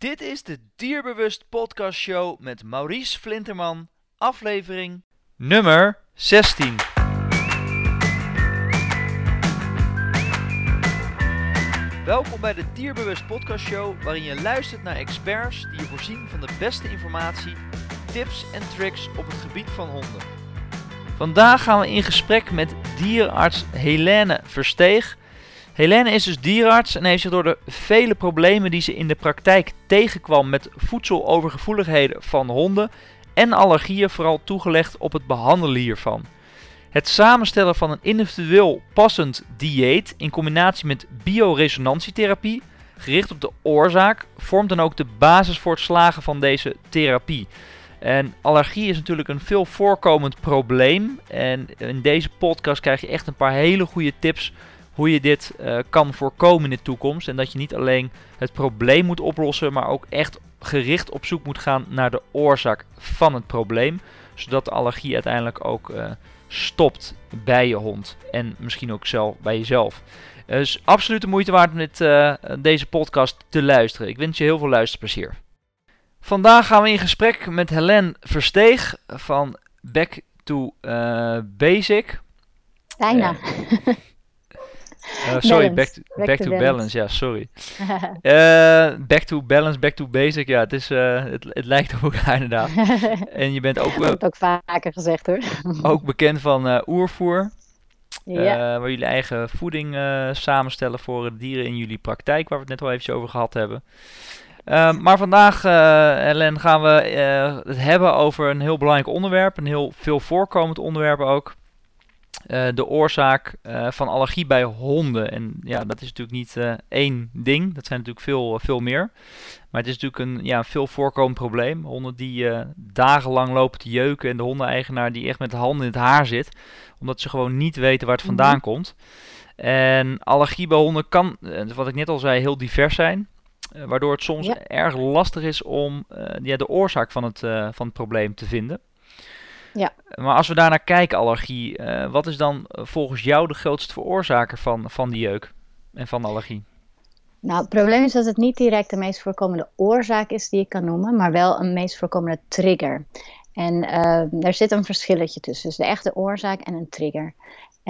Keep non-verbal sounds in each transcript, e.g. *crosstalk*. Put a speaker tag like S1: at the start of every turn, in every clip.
S1: Dit is de Dierbewust Podcast Show met Maurice Flinterman, aflevering nummer 16. Welkom bij de Dierbewust Podcast Show, waarin je luistert naar experts die je voorzien van de beste informatie, tips en tricks op het gebied van honden. Vandaag gaan we in gesprek met dierenarts Helene Versteeg. Helene is dus dierenarts en heeft zich door de vele problemen die ze in de praktijk tegenkwam met voedselovergevoeligheden van honden en allergieën vooral toegelegd op het behandelen hiervan. Het samenstellen van een individueel passend dieet in combinatie met bioresonantietherapie, gericht op de oorzaak, vormt dan ook de basis voor het slagen van deze therapie. En allergie is natuurlijk een veel voorkomend probleem. En in deze podcast krijg je echt een paar hele goede tips hoe je dit uh, kan voorkomen in de toekomst. En dat je niet alleen het probleem moet oplossen, maar ook echt gericht op zoek moet gaan naar de oorzaak van het probleem. Zodat de allergie uiteindelijk ook uh, stopt bij je hond. En misschien ook zelf bij jezelf. Dus absoluut de moeite waard om dit, uh, deze podcast te luisteren. Ik wens je heel veel luisterplezier. Vandaag gaan we in gesprek met Helen Versteeg van Back to Basic.
S2: Bijna.
S1: Uh, uh, sorry, back to, back, back to, to balance. balance. ja, sorry. uh, *laughs* back to balance, back to basic, ja, het, is, het, het lijkt op elkaar inderdaad. *laughs* en je bent ook...
S2: Dat wordt ook vaker gezegd hoor.
S1: ook bekend van oervoer. Ja. waar jullie eigen voeding samenstellen voor dieren in jullie praktijk, waar we het net al eventjes over gehad hebben. Maar vandaag, Helen, gaan we het hebben over een heel belangrijk onderwerp. Een heel veel voorkomend onderwerp ook. De oorzaak van allergie bij honden. En ja, dat is natuurlijk niet één ding. Dat zijn natuurlijk veel, veel meer. Maar het is natuurlijk een ja, veel voorkomend probleem. Honden die dagenlang lopen te jeuken. En de hondeneigenaar die echt met de handen in het haar zit. Omdat ze gewoon niet weten waar het vandaan mm -hmm. komt. En allergie bij honden kan, wat ik net al zei, heel divers zijn. Waardoor het soms ja. erg lastig is om ja, de oorzaak van het, van het probleem te vinden.
S2: Ja.
S1: Maar als we daarnaar kijken, allergie, wat is dan volgens jou de grootste veroorzaker van, van die jeuk en van allergie?
S2: Nou, het probleem is dat het niet direct de meest voorkomende oorzaak is die ik kan noemen, maar wel een meest voorkomende trigger. En daar zit een verschilletje tussen, dus de echte oorzaak en een trigger.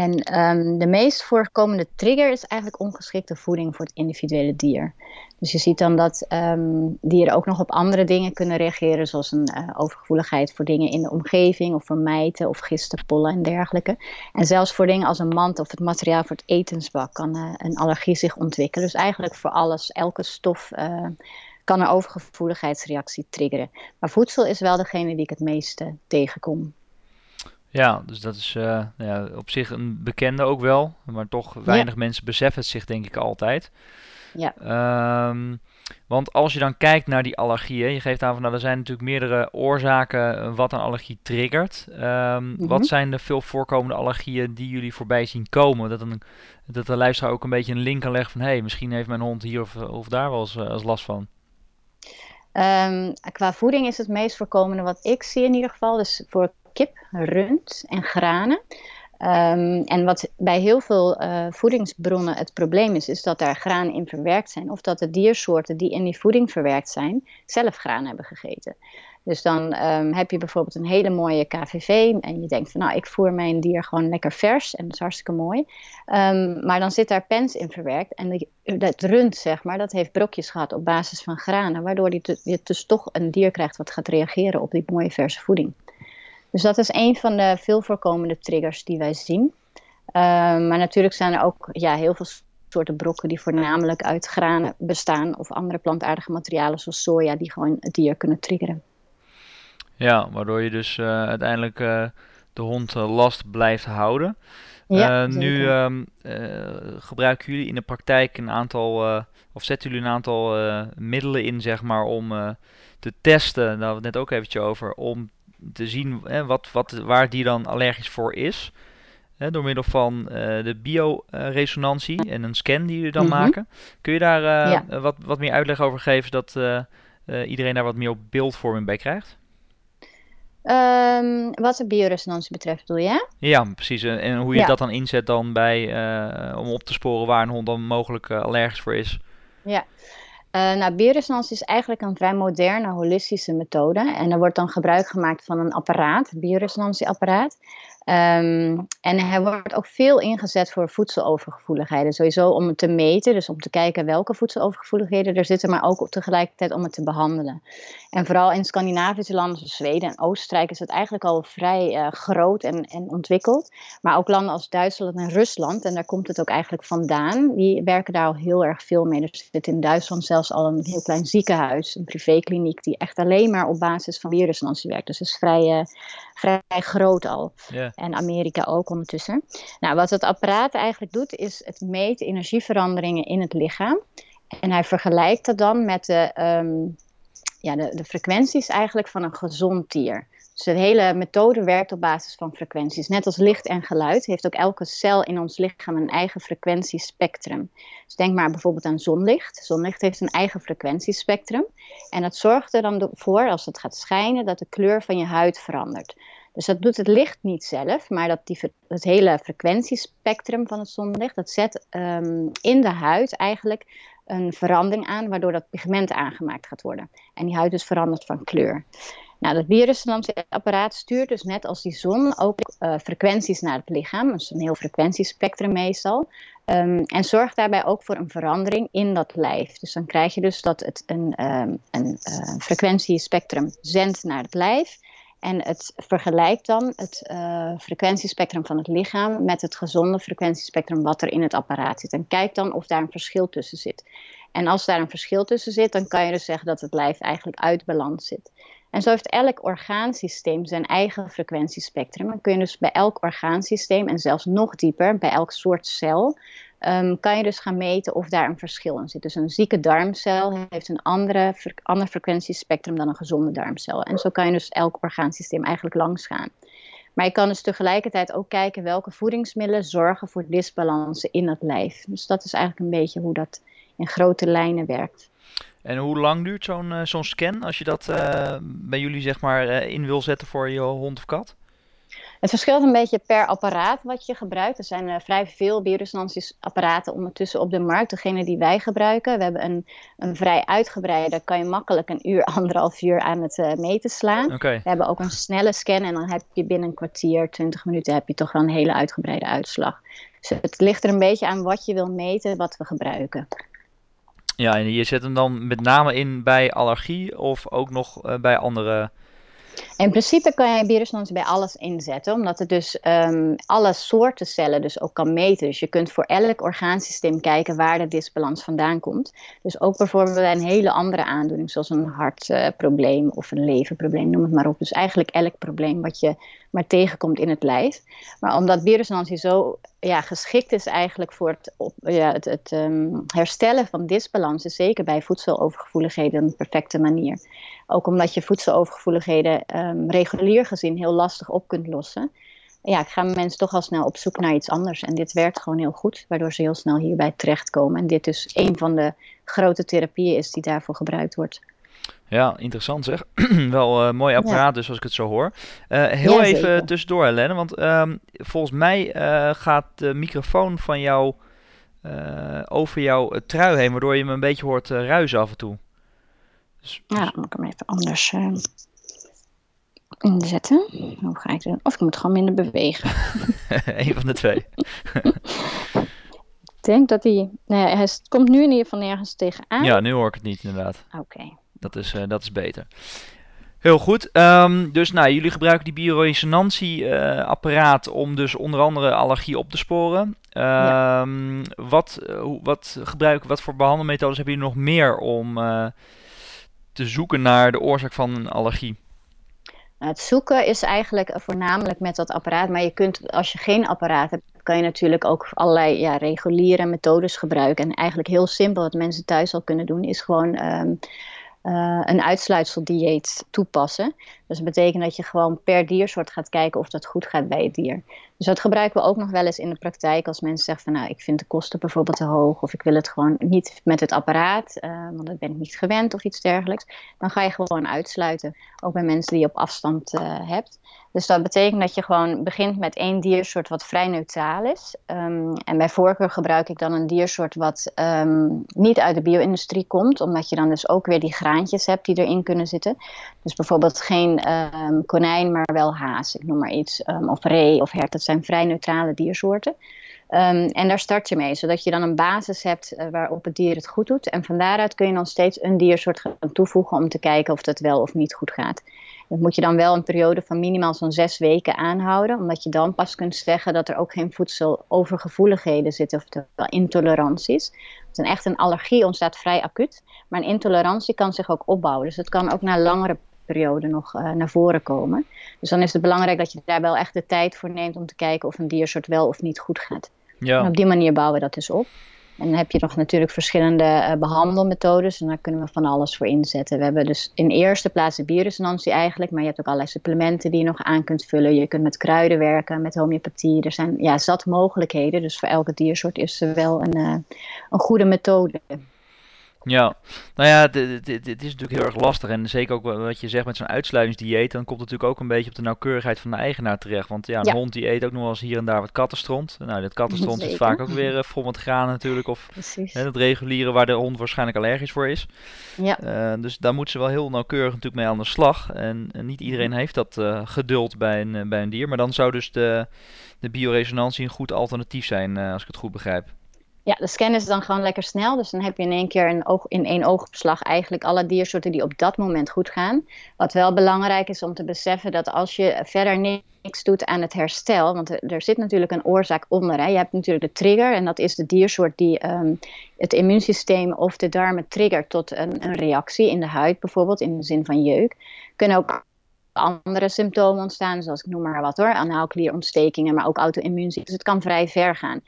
S2: En um, de meest voorkomende trigger is eigenlijk ongeschikte voeding voor het individuele dier. Dus je ziet dan dat um, dieren ook nog op andere dingen kunnen reageren, zoals een uh, overgevoeligheid voor dingen in de omgeving, of voor mijten, of gisten, pollen en dergelijke. En zelfs voor dingen als een mand of het materiaal voor het etensbak kan uh, een allergie zich ontwikkelen. Dus eigenlijk voor alles, elke stof. Uh, kan een overgevoeligheidsreactie triggeren. Maar voedsel is wel degene die ik het meeste tegenkom.
S1: Ja, dus dat is uh, ja, op zich een bekende ook wel. Maar toch weinig ja. mensen beseffen het zich denk ik altijd.
S2: Ja.
S1: Um, want als je dan kijkt naar die allergieën, je geeft aan van nou, er zijn natuurlijk meerdere oorzaken wat een allergie triggert. Um, mm -hmm. Wat zijn de veel voorkomende allergieën die jullie voorbij zien komen? Dat, een, dat de luisteraar ook een beetje een link kan leggen van hé, hey, misschien heeft mijn hond hier of, of daar wel eens, uh, eens last van.
S2: Um, qua voeding is het meest voorkomende wat ik zie in ieder geval. Dus voor kip, rund en granen. Um, en wat bij heel veel uh, voedingsbronnen het probleem is, is dat daar granen in verwerkt zijn. Of dat de diersoorten die in die voeding verwerkt zijn, zelf graan hebben gegeten. Dus dan um, heb je bijvoorbeeld een hele mooie KVV en je denkt van nou, ik voer mijn dier gewoon lekker vers en dat is hartstikke mooi. Um, maar dan zit daar pens in verwerkt en dat rund zeg maar, dat heeft brokjes gehad op basis van granen, waardoor je dus toch een dier krijgt wat gaat reageren op die mooie verse voeding. Dus dat is een van de veel voorkomende triggers die wij zien. Uh, maar natuurlijk zijn er ook ja, heel veel soorten brokken die voornamelijk uit granen bestaan of andere plantaardige materialen zoals soja die gewoon het dier kunnen triggeren.
S1: Ja, waardoor je dus uh, uiteindelijk uh, de hond uh, last blijft houden.
S2: Ja,
S1: nu um, gebruiken jullie in de praktijk een aantal, of zetten jullie een aantal middelen in, zeg maar, om te testen, daar hadden we het net ook eventjes over, om te zien hè, wat, wat, waar die dan allergisch voor is. Hè, door middel van uh, de bioresonantie en een scan die jullie dan mm -hmm. maken. Kun je daar uh, ja. wat, wat meer uitleg over geven, zodat iedereen daar wat meer op beeldvorming bij krijgt?
S2: Um, wat de bioresonantie betreft, bedoel je?
S1: Ja, precies. En, en hoe je ja. dat dan inzet dan bij, om op te sporen waar een hond dan mogelijk allergisch voor is.
S2: Ja, Uh, nou, is eigenlijk een vrij moderne, holistische methode. En er wordt dan gebruik gemaakt van een apparaat, een bioresonantieapparaat. Um, en hij wordt ook veel ingezet voor voedselovergevoeligheden. Sowieso om het te meten, dus om te kijken welke voedselovergevoeligheden er zitten, maar ook tegelijkertijd om het te behandelen. En vooral in Scandinavische landen zoals Zweden en Oostenrijk is het eigenlijk al vrij uh, groot en, en ontwikkeld. Maar ook landen als Duitsland en Rusland, en daar komt het ook eigenlijk vandaan, die werken daar al heel erg veel mee. Er zit in Duitsland zelfs al een heel klein ziekenhuis, een privékliniek, die echt alleen maar op basis van bioresonantie werkt. Dus het is vrij, uh, vrij groot al. Yeah. En Amerika ook ondertussen. Nou, wat het apparaat eigenlijk doet, is het meten energieveranderingen in het lichaam. En hij vergelijkt dat dan met de, um, ja, de, de frequenties eigenlijk van een gezond dier. Dus de hele methode werkt op basis van frequenties. Net als licht en geluid heeft ook elke cel in ons lichaam een eigen frequentiespectrum. Dus denk maar bijvoorbeeld aan zonlicht. Zonlicht heeft een eigen frequentiespectrum. En dat zorgt er dan voor, als het gaat schijnen, dat de kleur van je huid verandert. Dus dat doet het licht niet zelf, maar dat die, het hele frequentiespectrum van het zonlicht, dat zet um, in de huid eigenlijk een verandering aan, waardoor dat pigment aangemaakt gaat worden. En die huid dus verandert van kleur. Nou, dat bioresonantieapparaat stuurt dus net als die zon ook uh, frequenties naar het lichaam, dus een heel frequentiespectrum meestal. Um, en zorgt daarbij ook voor een verandering in dat lijf. Dus dan krijg je dus dat het een, um, een uh, frequentiespectrum zendt naar het lijf. En het vergelijkt dan het uh, frequentiespectrum van het lichaam met het gezonde frequentiespectrum wat er in het apparaat zit. En kijk dan of daar een verschil tussen zit. En als daar een verschil tussen zit, dan kan je dus zeggen dat het lijf eigenlijk uit balans zit. En zo heeft elk orgaansysteem zijn eigen frequentiespectrum. Dan kun je dus bij elk orgaansysteem en zelfs nog dieper, bij elk soort cel, um, kan je dus gaan meten of daar een verschil in zit. Dus een zieke darmcel heeft een andere, ander frequentiespectrum dan een gezonde darmcel. En zo kan je dus elk orgaansysteem eigenlijk langs gaan. Maar je kan dus tegelijkertijd ook kijken welke voedingsmiddelen zorgen voor disbalansen in het lijf. Dus dat is eigenlijk een beetje hoe dat in grote lijnen werkt.
S1: En hoe lang duurt zo'n uh, zo'n scan als je dat uh, bij jullie zeg maar uh, in wil zetten voor je hond of kat?
S2: Het verschilt een beetje per apparaat wat je gebruikt. Er zijn vrij veel bioresonantieapparaten ondertussen op de markt. Degene die wij gebruiken, we hebben een, een vrij uitgebreide, kan je makkelijk een uur, *laughs* anderhalf uur aan het meten slaan.
S1: Okay.
S2: We hebben ook een snelle scan en dan heb je binnen een kwartier, twintig minuten, heb je toch wel een hele uitgebreide uitslag. Dus het ligt er een beetje aan wat je wil meten, wat we gebruiken.
S1: Ja, en je zet hem dan met name in bij allergie of ook nog uh, bij andere
S2: in principe kan je bioresonantie bij alles inzetten, omdat het dus um, alle soorten cellen dus ook kan meten. Dus je kunt voor elk orgaansysteem kijken waar de disbalans vandaan komt. Dus ook bijvoorbeeld bij een hele andere aandoening, zoals een hartprobleem of een leverprobleem, noem het maar op. Dus eigenlijk elk probleem wat je maar tegenkomt in het lijf. Maar omdat bioresonantie zo ja, geschikt is eigenlijk voor het, op, ja, het, het um, herstellen van disbalansen, zeker bij voedselovergevoeligheden, een perfecte manier. Ook omdat je voedselovergevoeligheden um, regulier gezien heel lastig op kunt lossen. Ja, gaan mensen toch al snel op zoek naar iets anders. En dit werkt gewoon heel goed, waardoor ze heel snel hierbij terechtkomen. En dit dus een van de grote therapieën is die daarvoor gebruikt wordt.
S1: Ja, interessant zeg. *clears throat* Wel uh, mooi apparaat ja. dus als ik het zo hoor. Uh, heel ja, even zeker. tussendoor Helene, want um, volgens mij uh, gaat de microfoon van jou over jouw trui heen, waardoor je me een beetje hoort ruizen af en toe.
S2: Dus, ja, dan moet ik hem even anders inzetten. Hoe ga ik doen? Of ik moet gewoon minder bewegen. *laughs*
S1: Eén van de twee. *laughs*
S2: ik denk dat hij... Nee, hij komt nu in ieder geval nergens tegenaan.
S1: Ja, nu hoor ik het niet inderdaad.
S2: Oké. Okay.
S1: Dat is, uh, dat is beter. Heel goed. Um, dus nou, jullie gebruiken die bioresonantieapparaat uh, om dus onder andere allergie op te sporen. Um, ja. wat, uh, wat, gebruiken, wat voor behandelmethodes hebben jullie nog meer om uh, te zoeken naar de oorzaak van een allergie?
S2: Het zoeken is eigenlijk voornamelijk met dat apparaat. Maar je kunt, als je geen apparaat hebt, kan je natuurlijk ook allerlei ja, reguliere methodes gebruiken. En eigenlijk heel simpel, wat mensen thuis al kunnen doen, is gewoon um, uh, een uitsluitseldieet toepassen. Dus dat betekent dat je gewoon per diersoort gaat kijken of dat goed gaat bij het dier. Dus dat gebruiken we ook nog wel eens in de praktijk als mensen zeggen van nou ik vind de kosten bijvoorbeeld te hoog of ik wil het gewoon niet met het apparaat, uh, want dat ben ik niet gewend of iets dergelijks. Dan ga je gewoon uitsluiten, ook bij mensen die je op afstand uh, hebt. Dus dat betekent dat je gewoon begint met één diersoort wat vrij neutraal is. Um, en bij voorkeur gebruik ik dan een diersoort wat um, niet uit de bio-industrie komt, omdat je dan dus ook weer die graantjes hebt die erin kunnen zitten. Dus bijvoorbeeld geen um, konijn, maar wel haas, ik noem maar iets. of ree of hert, dat zijn vrij neutrale diersoorten. Um, en daar start je mee, zodat je dan een basis hebt uh, waarop het dier het goed doet. En van daaruit kun je dan steeds een diersoort gaan toevoegen om te kijken of het wel of niet goed gaat. Dat moet je dan wel een periode van minimaal zo'n zes weken aanhouden, omdat je dan pas kunt zeggen dat er ook geen voedselovergevoeligheden zitten, oftewel intoleranties. Dus een echt een allergie ontstaat vrij acuut, maar een intolerantie kan zich ook opbouwen. Dus het kan ook na langere periode nog uh, naar voren komen. Dus dan is het belangrijk dat je daar wel echt de tijd voor neemt om te kijken of een diersoort wel of niet goed gaat. Ja. En op die manier bouwen we dat dus op. En dan heb je nog natuurlijk verschillende uh, behandelmethodes en daar kunnen we van alles voor inzetten. We hebben dus in eerste plaats de bioresonantie eigenlijk, maar je hebt ook allerlei supplementen die je nog aan kunt vullen. Je kunt met kruiden werken, met homeopathie. Er zijn ja, zat mogelijkheden, dus voor elke diersoort is er wel een, uh, een goede methode.
S1: Ja, nou ja, het is natuurlijk heel erg lastig. En zeker ook wat je zegt met zo'n uitsluitingsdieet, dan komt het natuurlijk ook een beetje op de nauwkeurigheid van de eigenaar terecht. Want ja, een ja. hond die eet ook nog wel eens hier en daar wat kattenstront. Nou, dat kattenstront is vaak ook weer uh, vol met graan natuurlijk. Of hè, het reguliere waar de hond waarschijnlijk allergisch voor is. Ja. Uh, dus daar moeten ze wel heel nauwkeurig natuurlijk mee aan de slag. En, en niet iedereen heeft dat uh, geduld bij een, bij een dier. Maar dan zou dus de, de bioresonantie een goed alternatief zijn, als ik het goed begrijp.
S2: Ja, de scan is dan gewoon lekker snel. Dus dan heb je in één keer een oog, in één oogopslag eigenlijk alle diersoorten die op dat moment goed gaan. Wat wel belangrijk is om te beseffen dat als je verder niks doet aan het herstel, want er, zit natuurlijk een oorzaak onder. Hè. Je hebt natuurlijk de trigger en dat is de diersoort die um, het immuunsysteem of de darmen triggert tot een, een reactie in de huid bijvoorbeeld, in de zin van jeuk. Kunnen ook andere symptomen ontstaan, zoals ik noem maar wat hoor, anaalklierontstekingen, maar ook auto-immuunziektes. Dus het kan vrij ver gaan.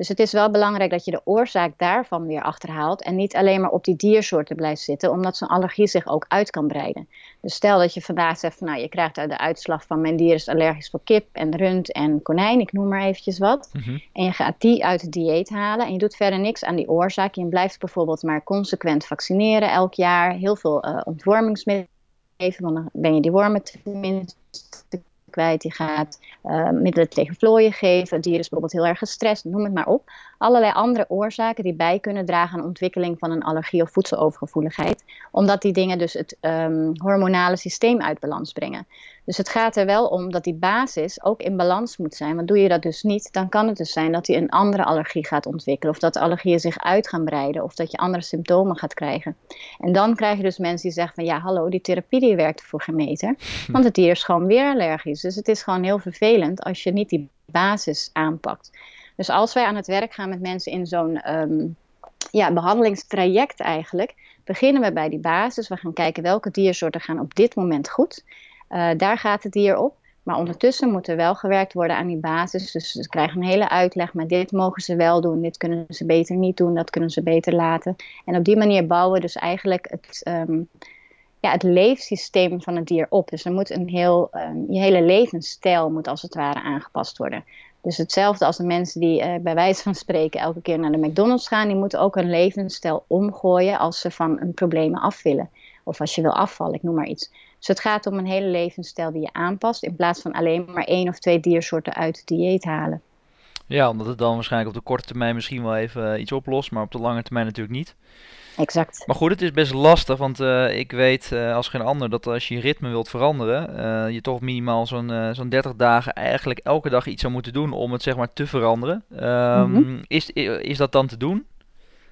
S2: Dus het is wel belangrijk dat je de oorzaak daarvan weer achterhaalt en niet alleen maar op die diersoorten blijft zitten, omdat zo'n allergie zich ook uit kan breiden. Dus stel dat je vandaag zegt van nou je krijgt uit de uitslag van mijn dier is allergisch voor kip en rund en konijn, ik noem maar eventjes wat. Mhm. En je gaat die uit het dieet halen en je doet verder niks aan die oorzaak. Je blijft bijvoorbeeld maar consequent vaccineren elk jaar, heel veel uh, ontwormingsmiddelen geven, want dan ben je die wormen tenminste kwijt. Die gaat uh, middelen tegen vlooien geven. Het dier is bijvoorbeeld heel erg gestrest, noem het maar op. Allerlei andere oorzaken die bij kunnen dragen aan ontwikkeling van een allergie of voedselovergevoeligheid. Omdat die dingen dus het um, hormonale systeem uit balans brengen. Dus het gaat er wel om dat die basis ook in balans moet zijn. Want doe je dat dus niet, dan kan het dus zijn dat hij een andere allergie gaat ontwikkelen. Of dat de allergieën zich uit gaan breiden. Of dat je andere symptomen gaat krijgen. En dan krijg je dus mensen die zeggen van ja, hallo, die therapie die werkt voor geen meter. Want het dier is gewoon weer allergisch. Dus het is gewoon heel vervelend als je niet die basis aanpakt. Dus als wij aan het werk gaan met mensen in zo'n um, ja, behandelingstraject eigenlijk, beginnen we bij die basis. We gaan kijken welke diersoorten gaan op dit moment goed. Uh, daar gaat het dier op. Maar ondertussen moet er wel gewerkt worden aan die basis. Dus ze krijgen een hele uitleg. Maar dit mogen ze wel doen. Dit kunnen ze beter niet doen. Dat kunnen ze beter laten. En op die manier bouwen we dus eigenlijk het, um, ja, het leefsysteem van het dier op. Dus er moet een heel, um, je hele levensstijl moet als het ware aangepast worden. Dus hetzelfde als de mensen die uh, bij wijze van spreken elke keer naar de McDonald's gaan, die moeten ook een levensstijl omgooien als ze van een probleem af willen. Of als je wil afvallen, ik noem maar iets. Dus het gaat om een hele levensstijl die je aanpast, in plaats van alleen maar één of twee diersoorten uit het dieet halen.
S1: Ja, omdat het dan waarschijnlijk op de korte termijn misschien wel even eh, iets oplost, maar op de lange termijn natuurlijk niet.
S2: Exact.
S1: Maar goed, het is best lastig, want uh, ik weet uh, als geen ander dat als je je ritme wilt veranderen, uh, je toch minimaal zo'n zo'n 30 dagen eigenlijk elke dag iets zou moeten doen om het zeg maar te veranderen. Um, mm -hmm. is, is dat dan te doen?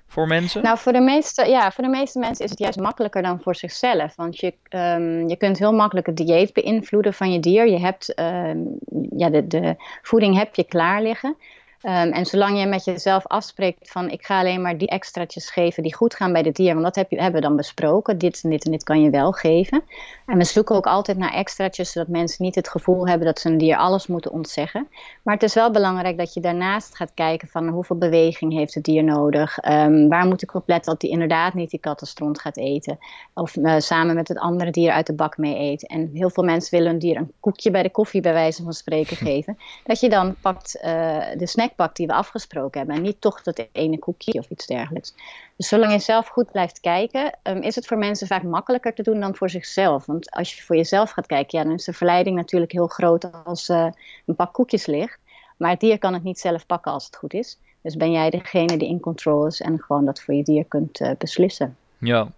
S1: Voor mensen?
S2: Nou, voor de, meeste, ja, voor de meeste mensen is het juist makkelijker dan voor zichzelf. Want je, um, je kunt heel makkelijk het dieet beïnvloeden van je dier. Je hebt um, ja, de, de voeding heb je klaar liggen. Ehm, en zolang je met jezelf afspreekt van ik ga alleen maar die extraatjes geven die goed gaan bij de dier, want dat heb je, hebben we dan besproken, dit en dit en dit kan je wel geven. En we zoeken ook altijd naar extraatjes, zodat mensen niet het gevoel hebben dat ze een dier alles moeten ontzeggen. Maar het is wel belangrijk dat je daarnaast gaat kijken van hoeveel beweging heeft het dier nodig, um, waar moet ik op letten dat hij inderdaad niet die kattenstront gaat eten, of uh, samen met het andere dier uit de bak mee eet. En heel veel mensen willen een dier een koekje bij de koffie bij wijze van spreken *laughs* geven. Dat je dan pakt uh, de snack snackpak die we afgesproken hebben. En niet toch dat ene koekje of iets dergelijks. Dus zolang je zelf goed blijft kijken, um, is het voor mensen vaak makkelijker te doen dan voor zichzelf. Want als je voor jezelf gaat kijken, ja, dan is de verleiding natuurlijk heel groot als uh, een pak koekjes ligt. Maar het dier kan het niet zelf pakken als het goed is. Dus ben jij degene die in control is en gewoon dat voor je dier kunt uh, beslissen.
S1: Ja.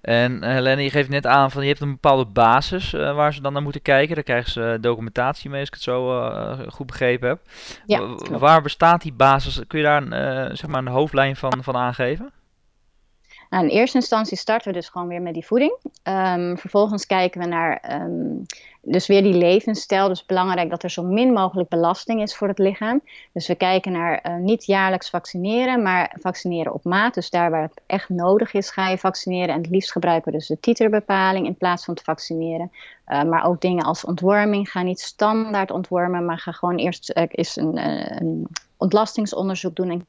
S1: En Helene, je geeft net aan van je hebt een bepaalde basis uh, waar ze dan naar moeten kijken. Daar krijgen ze documentatie mee, als ik het zo uh, goed begrepen heb.
S2: Ja,
S1: waar bestaat die basis? Kun je daar een, zeg maar een hoofdlijn van, van aangeven?
S2: Nou, in eerste instantie starten we dus gewoon weer met die voeding. Um, vervolgens kijken we naar um, dus weer die levensstijl. Dus belangrijk dat er zo min mogelijk belasting is voor het lichaam. Dus we kijken naar uh, niet jaarlijks vaccineren, maar vaccineren op maat. Dus daar waar het echt nodig is, ga je vaccineren. En het liefst gebruiken we dus de titerbepaling in plaats van te vaccineren. Uh, maar ook dingen als ontworming. Ga niet standaard ontwormen, maar ga gewoon eerst uh, is een, een ontlastingsonderzoek doen en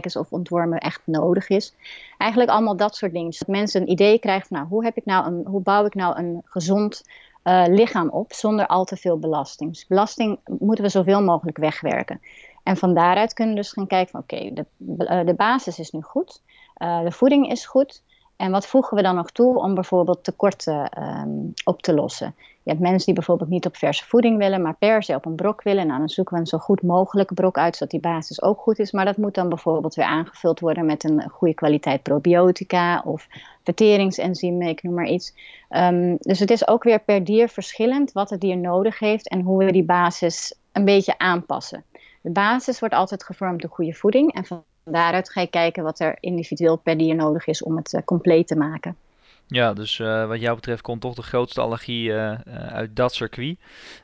S2: eens of ontwormen echt nodig is. Eigenlijk allemaal dat soort dingen. Dus dat mensen een idee krijgen van nou, hoe, heb ik nou een, hoe bouw ik nou een gezond uh, lichaam op zonder al te veel belasting. Dus belasting moeten we zoveel mogelijk wegwerken. En van daaruit kunnen we dus gaan kijken van oké, de, uh, de basis is nu goed, uh, de voeding is goed. En wat voegen we dan nog toe om bijvoorbeeld tekorten um, op te lossen? Je hebt mensen die bijvoorbeeld niet op verse voeding willen, maar per se op een brok willen. Nou, dan zoeken we een zo goed mogelijke brok uit, zodat die basis ook goed is. Maar dat moet dan bijvoorbeeld weer aangevuld worden met een goede kwaliteit probiotica of verteringsenzymen, ik noem maar iets. Um, dus het is ook weer per dier verschillend wat het dier nodig heeft en hoe we die basis een beetje aanpassen. De basis wordt altijd gevormd door goede voeding en van daaruit ga je kijken wat er individueel per dier nodig is om het uh, compleet te maken.
S1: Ja, dus uh, wat jou betreft komt toch de grootste allergie uh, uit dat circuit.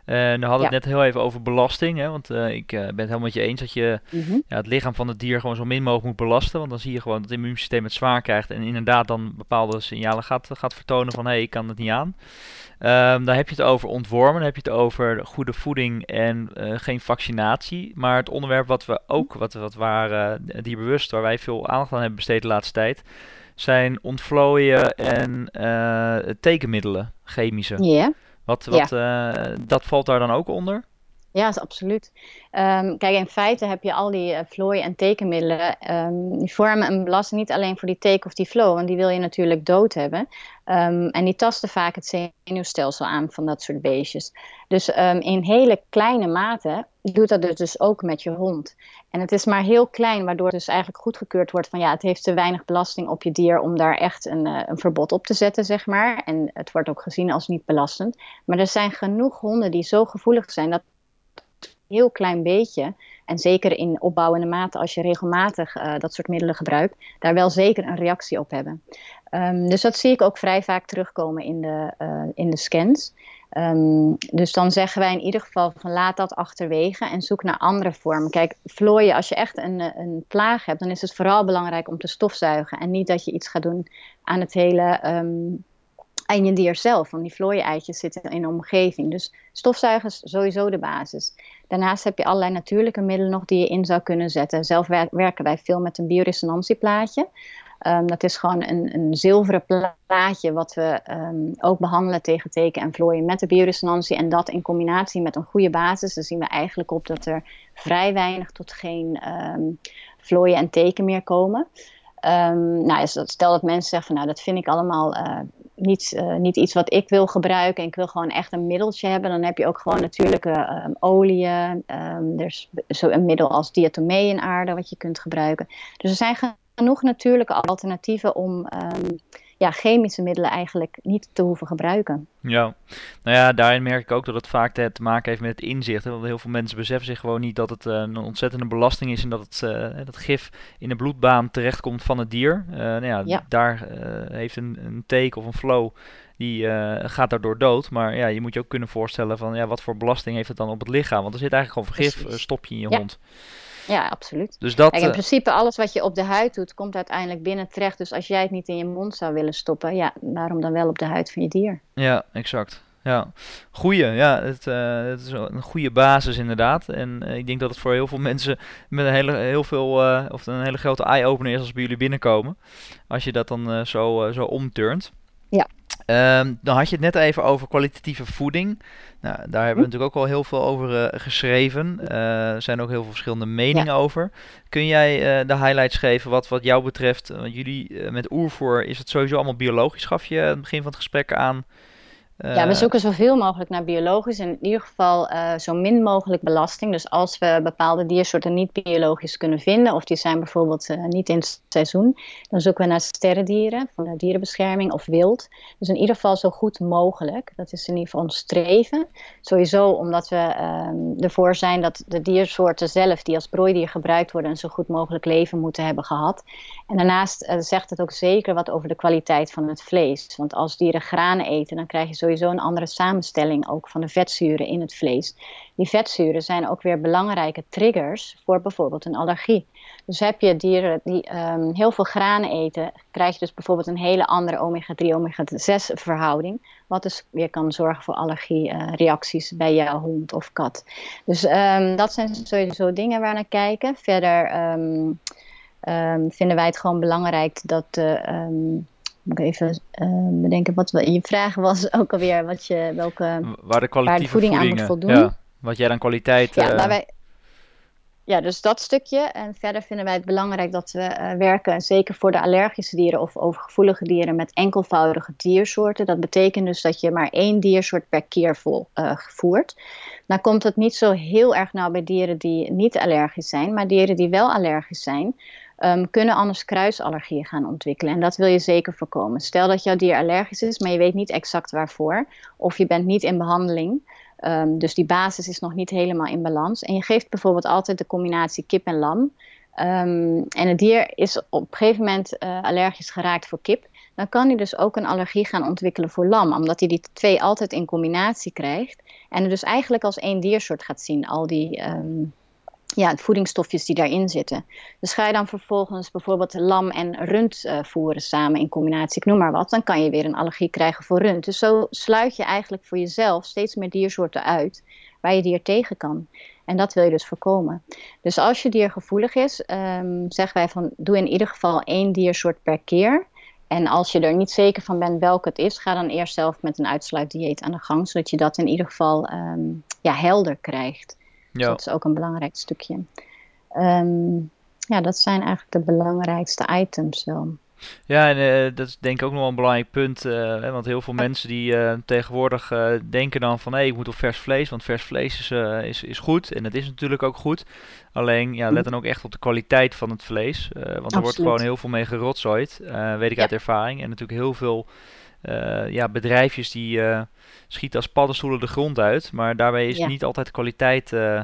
S1: En we hadden ja. het net heel even over belasting. Hè, want ik ben het helemaal met je eens dat je mm -hmm. ja, het lichaam van het dier gewoon zo min mogelijk moet belasten. Want dan zie je gewoon dat het immuunsysteem het zwaar krijgt. En inderdaad dan bepaalde signalen gaat, gaat vertonen van hé, hey, ik kan het niet aan. Um, dan heb je het over ontwormen, dan heb je het over goede voeding en uh, geen vaccinatie. Maar het onderwerp wat we ook, wat, wat waren uh, dierbewust, waar wij veel aandacht aan hebben besteed de laatste tijd, zijn ontvlooien en uh, tekenmiddelen, chemische.
S2: Ja. Yeah.
S1: Wat, wat, yeah. dat valt daar dan ook onder?
S2: Ja, is absoluut. Um, kijk, in feite heb je al die uh, vlooien en tekenmiddelen. Um, die vormen een belasting niet alleen voor die teken of die flow, want die wil je natuurlijk dood hebben. Um, en die tasten vaak het zenuwstelsel aan van dat soort beestjes. Dus in hele kleine mate doet dat dus ook met je hond. En het is maar heel klein, waardoor het dus eigenlijk goedgekeurd wordt van ja, het heeft te weinig belasting op je dier om daar echt een, uh, een verbod op te zetten, zeg maar. En het wordt ook gezien als niet belastend. Maar er zijn genoeg honden die zo gevoelig zijn dat heel klein beetje, en zeker in opbouwende mate als je regelmatig uh, dat soort middelen gebruikt, daar wel zeker een reactie op hebben. Um, dus dat zie ik ook vrij vaak terugkomen in de, uh, in de scans. Um, dus dan zeggen wij in ieder geval van laat dat achterwege en zoek naar andere vormen. Kijk, vlooien, als je echt een, een plaag hebt, dan is het vooral belangrijk om te stofzuigen en niet dat je iets gaat doen aan het hele um, en je dier zelf, want die vlooieneitjes zitten in de omgeving. Dus stofzuigen is sowieso de basis. Daarnaast heb je allerlei natuurlijke middelen nog die je in zou kunnen zetten. Zelf werken wij veel met een bioresonantieplaatje. Um, dat is gewoon een, een zilveren plaatje wat we um, ook behandelen tegen teken en vlooien met de bioresonantie. En dat in combinatie met een goede basis, dan zien we eigenlijk op dat er vrij weinig tot geen um, vlooien en teken meer komen. Nou, stel dat mensen zeggen van nou dat vind ik allemaal uh, niet, uh, niet iets wat ik wil gebruiken en ik wil gewoon echt een middeltje hebben, dan heb je ook gewoon natuurlijke um, oliën. Um, er is zo een middel als diatomee in aarde wat je kunt gebruiken. Dus er zijn genoeg natuurlijke alternatieven om ja, chemische middelen eigenlijk niet te hoeven gebruiken.
S1: Ja, nou ja, daarin merk ik ook dat het vaak te, maken heeft met het inzicht. Hè? Want heel veel mensen beseffen zich gewoon niet dat het uh, een ontzettende belasting is en dat het uh, dat gif in de bloedbaan terechtkomt van het dier. Uh, nou ja,
S2: ja.
S1: daar heeft een, een take of een flow die gaat daardoor dood. Maar ja, je moet je ook kunnen voorstellen van ja, wat voor belasting heeft het dan op het lichaam? Want er zit eigenlijk gewoon vergif, stop je in je
S2: ja.
S1: hond.
S2: Ja, absoluut.
S1: Dus dat,
S2: Kijk, in principe, alles wat je op de huid doet, komt uiteindelijk binnen terecht. Dus als jij het niet in je mond zou willen stoppen, ja, waarom dan wel op de huid van je dier?
S1: Ja, exact. Ja, goeie. Ja, het, uh, het is een goede basis inderdaad. En uh, ik denk dat het voor heel veel mensen met een hele, heel veel, uh, of een hele grote eye-opener is als bij jullie binnenkomen. Als je dat dan zo, zo omturnt.
S2: Ja.
S1: Um, dan had je het net even over kwalitatieve voeding. Nou, daar hebben we hm. natuurlijk ook al heel veel over geschreven. er zijn ook heel veel verschillende meningen ja. over. Kun jij de highlights geven wat, wat jou betreft? Want jullie met oervoer is het sowieso allemaal biologisch, gaf je aan het begin van het gesprek aan
S2: ja, we eh, zoeken zoveel mogelijk naar biologisch en in ieder geval uh, zo min mogelijk belasting. Dus als we bepaalde diersoorten niet biologisch kunnen vinden, of die zijn bijvoorbeeld uh, niet in het seizoen, dan zoeken we naar sterrendieren van de dierenbescherming of wild. Dus in ieder geval zo goed mogelijk. Dat is in ieder geval ons streven. Sowieso omdat we uh, ervoor zijn dat de diersoorten zelf, die als broeidier gebruikt worden, een zo goed mogelijk leven moeten hebben gehad. En daarnaast zegt het ook zeker wat over de kwaliteit van het vlees. Want als dieren granen eten, dan krijg je zo sowieso een andere samenstelling ook van de vetzuren in het vlees. Die vetzuren zijn ook weer belangrijke triggers voor bijvoorbeeld een allergie. Dus heb je dieren die um, heel veel granen eten, krijg je dus bijvoorbeeld een hele andere omega-3, omega-6 verhouding. Wat dus weer kan zorgen voor allergiereacties uh, bij jouw hond of kat. Dus um, dat zijn sowieso dingen waar naar kijken. Verder um, vinden wij het gewoon belangrijk dat de moet ik even uh, bedenken wat je vraag was *laughs* ook alweer wat je welke
S1: waar de, waar de voeding aan moet voldoen. Ja, wat jij dan kwaliteit.
S2: Ja, uh... wij, ja, dus dat stukje. En verder vinden wij het belangrijk dat we uh, werken, zeker voor de allergische dieren of overgevoelige dieren, met enkelvoudige diersoorten. Dat betekent dus dat je maar één diersoort per keer vol, voert. Nou komt het niet zo heel erg nauw bij dieren die niet allergisch zijn, maar dieren die wel allergisch zijn, um, kunnen anders kruisallergieën gaan ontwikkelen. En dat wil je zeker voorkomen. Stel dat jouw dier allergisch is, maar je weet niet exact waarvoor, of je bent niet in behandeling. Um, dus die basis is nog niet helemaal in balans. En je geeft bijvoorbeeld altijd de combinatie kip en lam. Um, en het dier is op een gegeven moment uh, allergisch geraakt voor kip. Dan kan hij dus ook een allergie gaan ontwikkelen voor lam. Omdat hij die twee altijd in combinatie krijgt. En het dus eigenlijk als één diersoort gaat zien. Al die ja, voedingsstofjes die daarin zitten. Dus ga je dan vervolgens bijvoorbeeld lam en rund uh, voeren samen in combinatie, ik noem maar wat, dan kan je weer een allergie krijgen voor rund. Dus zo sluit je eigenlijk voor jezelf steeds meer diersoorten uit waar je dier tegen kan. En dat wil je dus voorkomen. Dus als je dier gevoelig is, um, zeggen wij van doe in ieder geval één diersoort per keer. En als je er niet zeker van bent welke het is, ga dan eerst zelf met een uitsluitdieet aan de gang, zodat je dat in ieder geval um, ja, helder krijgt. Ja. dat is ook een belangrijk stukje. Um, ja, dat zijn eigenlijk de belangrijkste items wel.
S1: Ja, en uh, dat is denk ik ook nog wel een belangrijk punt. Uh, want heel veel mensen die uh, tegenwoordig denken dan van hé, hey, ik moet op vers vlees, want vers vlees is, is, is goed. En dat is natuurlijk ook goed. Alleen ja, let dan ook echt op de kwaliteit van het vlees. want Absoluut. er wordt gewoon heel veel mee gerotzooid, weet ik uit ervaring. En natuurlijk heel veel ja, bedrijfjes die schieten als paddenstoelen de grond uit. Maar daarbij is niet altijd de kwaliteit uh,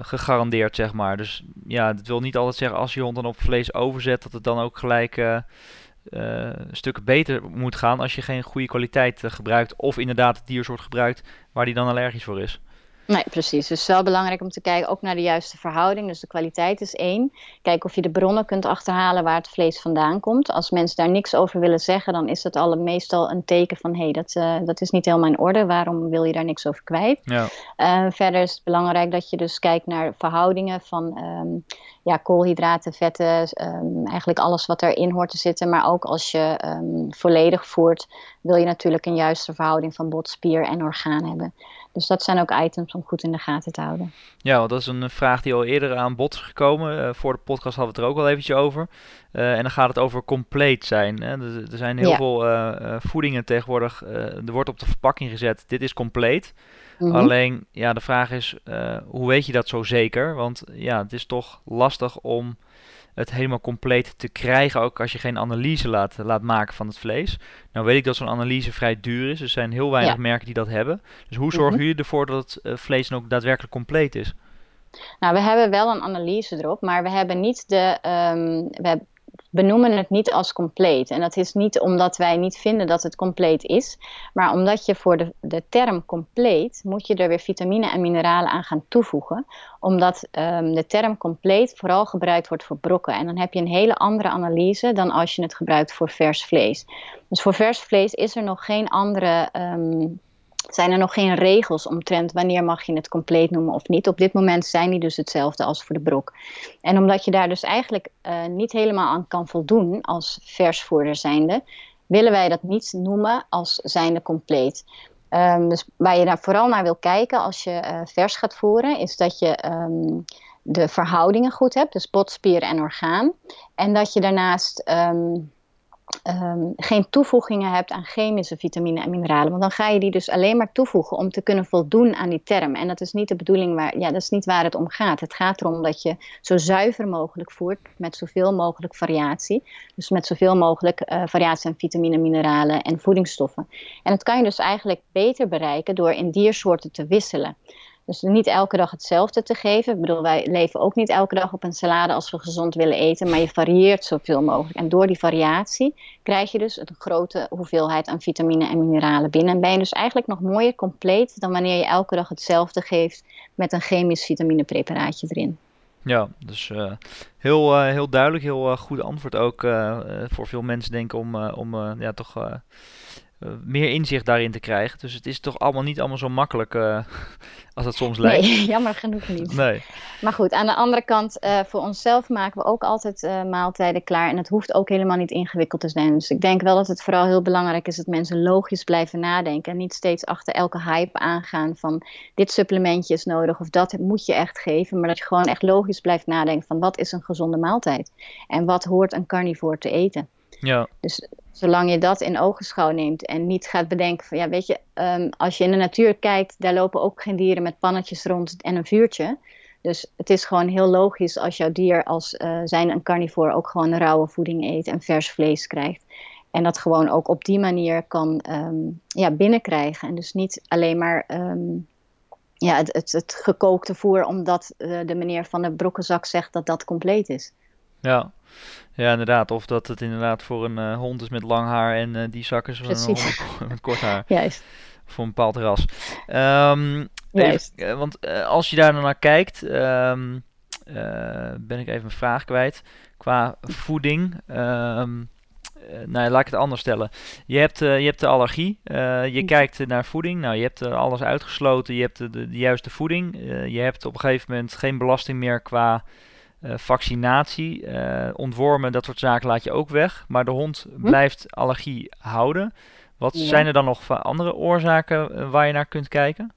S1: gegarandeerd, zeg maar. Dus ja, dat wil niet altijd zeggen als je hond dan op vlees overzet, dat het dan ook gelijk uh, stukken beter moet gaan als je geen goede kwaliteit gebruikt. Of inderdaad het diersoort gebruikt waar die dan allergisch voor is.
S2: Nee, precies. Dus het is wel belangrijk om te kijken ook naar de juiste verhouding. Dus de kwaliteit is één. Kijk of je de bronnen kunt achterhalen waar het vlees vandaan komt. Als mensen daar niks over willen zeggen, dan is dat al meestal een teken van... hé, hey, dat, uh, dat is niet helemaal in orde. Waarom wil je daar niks over kwijt? Ja. Uh, verder is het belangrijk dat je dus kijkt naar verhoudingen van... Um, ja, koolhydraten, vetten, um, eigenlijk alles wat erin hoort te zitten. Maar ook als je um, volledig voert, wil je natuurlijk een juiste verhouding van bot, spier en orgaan hebben. Dus dat zijn ook items om goed in de gaten te houden.
S1: Ja, want dat is een vraag die al eerder aan bod is gekomen. Uh, voor de podcast hadden we het er ook al eventjes over. Uh, en dan gaat het over compleet zijn. Hè? Er, er, zijn heel veel uh, voedingen tegenwoordig. er wordt op de verpakking gezet, dit is compleet. Mm Alleen, ja, de vraag is, hoe weet je dat zo zeker? Want ja, het is toch lastig om het helemaal compleet te krijgen, ook als je geen analyse laat, laat maken van het vlees. Nou weet ik dat zo'n analyse vrij duur is, er zijn heel weinig merken die dat hebben. Dus hoe zorgen mhm. jullie ervoor dat het uh, vlees dan ook daadwerkelijk compleet is?
S2: Nou, we hebben wel een analyse erop, maar we hebben niet de, um, we benoemen het niet als compleet. En dat is niet omdat wij niet vinden dat het compleet is, maar omdat je voor de, de term compleet moet je er weer vitamine en mineralen aan gaan toevoegen. Omdat um, de term compleet vooral gebruikt wordt voor brokken. En dan heb je een hele andere analyse dan als je het gebruikt voor vers vlees. Dus voor vers vlees is er nog geen andere. Um, zijn er nog geen regels omtrent wanneer mag je het compleet noemen of niet. Op dit moment zijn die dus hetzelfde als voor de brok. En omdat je daar dus eigenlijk uh, niet helemaal aan kan voldoen als versvoerder zijnde, willen wij dat niet noemen als zijnde compleet. Um, dus waar je daar vooral naar wil kijken als je uh, vers gaat voeren, is dat je um, de verhoudingen goed hebt, dus bot, spier en orgaan. En dat je daarnaast um, um, geen toevoegingen hebt aan chemische vitamine en mineralen. Want dan ga je die dus alleen maar toevoegen om te kunnen voldoen aan die term. En dat is niet de bedoeling waar, ja, dat is niet waar het om gaat. Het gaat erom dat je zo zuiver mogelijk voert met zoveel mogelijk variatie. Dus met zoveel mogelijk uh, variatie aan vitamine, mineralen en voedingsstoffen. En dat kan je dus eigenlijk beter bereiken door in diersoorten te wisselen. Dus niet elke dag hetzelfde te geven. Ik bedoel, wij leven ook niet elke dag op een salade als we gezond willen eten, maar je varieert zoveel mogelijk. En door die variatie krijg je dus een grote hoeveelheid aan vitamine en mineralen binnen. En ben je dus eigenlijk nog mooier compleet dan wanneer je elke dag hetzelfde geeft met een chemisch vitaminepreparaatje erin.
S1: Ja, dus uh, heel, uh, heel duidelijk, heel uh, goed antwoord ook voor veel mensen denken om, om ja, toch eh, meer inzicht daarin te krijgen. Dus het is toch allemaal niet allemaal zo makkelijk uh, *laughs* als het soms lijkt.
S2: Nee, *laughs* jammer genoeg niet.
S1: Nee.
S2: Maar goed, aan de andere kant, uh, voor onszelf maken we ook altijd maaltijden klaar. En het hoeft ook helemaal niet ingewikkeld te zijn. Dus ik denk wel dat het vooral heel belangrijk is dat mensen logisch blijven nadenken. En niet steeds achter elke hype aangaan van dit supplementje is nodig of dat moet je echt geven. Maar dat je gewoon echt logisch blijft nadenken van wat is een gezonde maaltijd? En wat hoort een carnivore te eten?
S1: Ja.
S2: Dus zolang je dat in ogenschouw neemt en niet gaat bedenken van ja, weet je, um, als je in de natuur kijkt, daar lopen ook geen dieren met pannetjes rond en een vuurtje. Dus het is gewoon heel logisch als jouw dier als uh, zijn een carnivore ook gewoon rauwe voeding eet en vers vlees krijgt. En dat gewoon ook op die manier kan um, ja, binnenkrijgen. En dus niet alleen maar um, ja, het, het, gekookte voer omdat uh, de meneer van de brokkenzak zegt dat dat compleet is.
S1: Ja. Ja, inderdaad. Of dat het inderdaad voor een uh, hond is met lang haar en uh, die zakken voor een hond met kort haar.
S2: Juist.
S1: Voor een bepaald ras. Um,
S2: Juist.
S1: Even, uh, want als je daar naar kijkt, um, ben ik even een vraag kwijt. Qua voeding. Um, nou, laat ik het anders stellen. Je hebt, je hebt de allergie. je hm. kijkt naar voeding. Nou, je hebt alles uitgesloten. Je hebt de, de, de juiste voeding. je hebt op een gegeven moment geen belasting meer qua vaccinatie, uh, ontwormen, dat soort zaken laat je ook weg. Maar de hond hm? blijft allergie houden. Wat ja. zijn er dan nog andere oorzaken uh, waar je naar kunt kijken?